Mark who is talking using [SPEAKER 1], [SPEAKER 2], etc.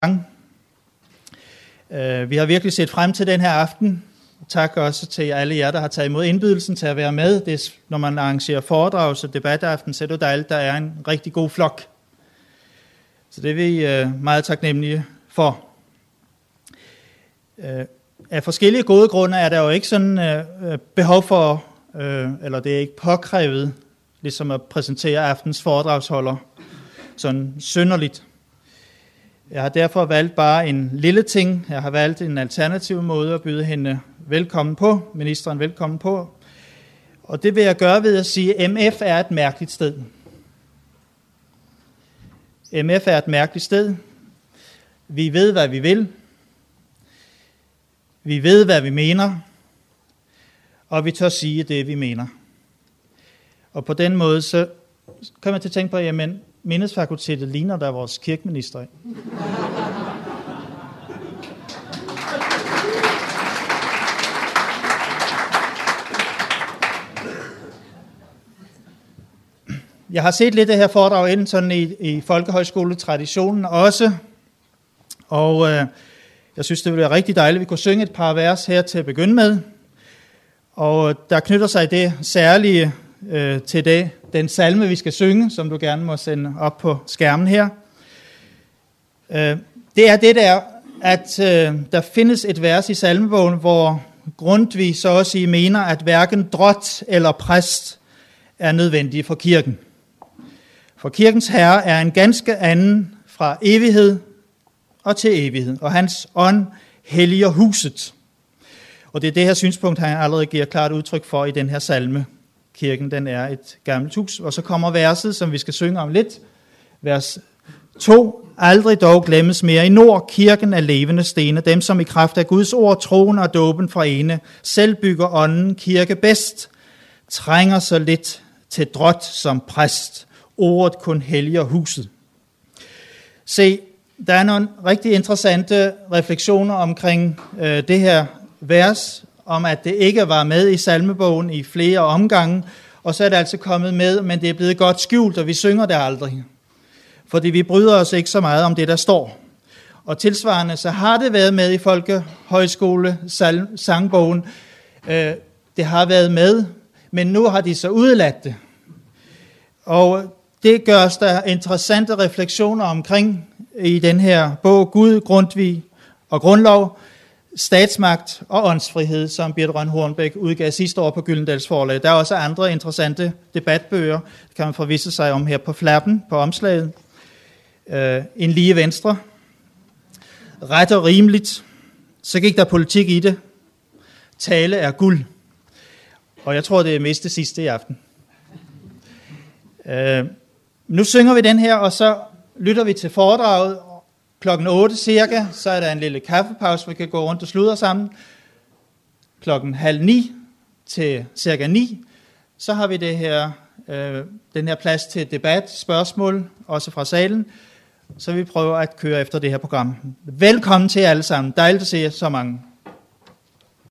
[SPEAKER 1] gang. Øh, vi har virkelig set frem til den her aften. Tak også til alle jer, der har taget imod indbydelsen til at være med. Det er, når man arrangerer foredrag og debataften, så er det dejligt, der er en rigtig god flok. Så det er vi øh, meget taknemmelige for. Øh, af forskellige gode grunde er der jo ikke sådan behov for, eller det er ikke påkrævet, ligesom at præsentere aftens foredragsholder sådan synderligt. Jeg har derfor valgt bare en lille ting. Jeg har valgt en alternativ måde at byde hende velkommen på, ministeren velkommen på. Og det vil jeg gøre ved at sige, at MF er et mærkeligt sted. MF er et mærkeligt sted. Vi ved, hvad vi vil. Vi ved, hvad vi mener. Og vi tør sige det, vi mener. Og på den måde, så kan man til at tænke på, jamen, mindesfakultetet ligner der vores kirkeminister. Jeg har set lidt af det her foredrag inden sådan i, i folkehøjskoletraditionen også, og øh, jeg synes, det ville være rigtig dejligt, at vi kunne synge et par vers her til at begynde med. Og øh, der knytter sig det særlige øh, til det, den salme, vi skal synge, som du gerne må sende op på skærmen her. Øh, det er det der, at øh, der findes et vers i salmebogen, hvor Grundtvig så at sige mener, at hverken drot eller præst er nødvendige for kirken. For kirkens herre er en ganske anden fra evighed og til evighed, og hans ånd helliger huset. Og det er det her synspunkt, han allerede giver klart udtryk for i den her salme. Kirken den er et gammelt hus. Og så kommer verset, som vi skal synge om lidt. Vers 2. Aldrig dog glemmes mere i nord, kirken er levende stene, dem som i kraft af Guds ord, troen og dåben fra ene, selv bygger ånden kirke bedst, trænger så lidt til drot som præst, ordet kun helliger huset. Se, der er nogle rigtig interessante refleksioner omkring øh, det her vers, om at det ikke var med i salmebogen i flere omgange, og så er det altså kommet med, men det er blevet godt skjult, og vi synger det aldrig. Fordi vi bryder os ikke så meget om det, der står. Og tilsvarende, så har det været med i Folkehøjskole sangbogen. Øh, det har været med, men nu har de så udladt det. Og det gør os der interessante refleksioner omkring i den her bog, Gud, Grundtvig og Grundlov, Statsmagt og åndsfrihed, som Birte Røn Hornbæk udgav sidste år på Gyldendals forlag. Der er også andre interessante debatbøger, det kan man forvisse sig om her på flappen, på omslaget. Øh, en lige venstre. Ret og rimeligt. Så gik der politik i det. Tale er guld. Og jeg tror, det er mest det sidste i aften. Øh, nu synger vi den her, og så lytter vi til foredraget, Klokken 8 cirka, så er der en lille kaffepause, vi kan gå rundt og sludre sammen. Klokken halv ni til cirka 9, så har vi det her, øh, den her plads til debat, spørgsmål, også fra salen. Så vi prøver at køre efter det her program. Velkommen til alle sammen. Dejligt at se jer så mange.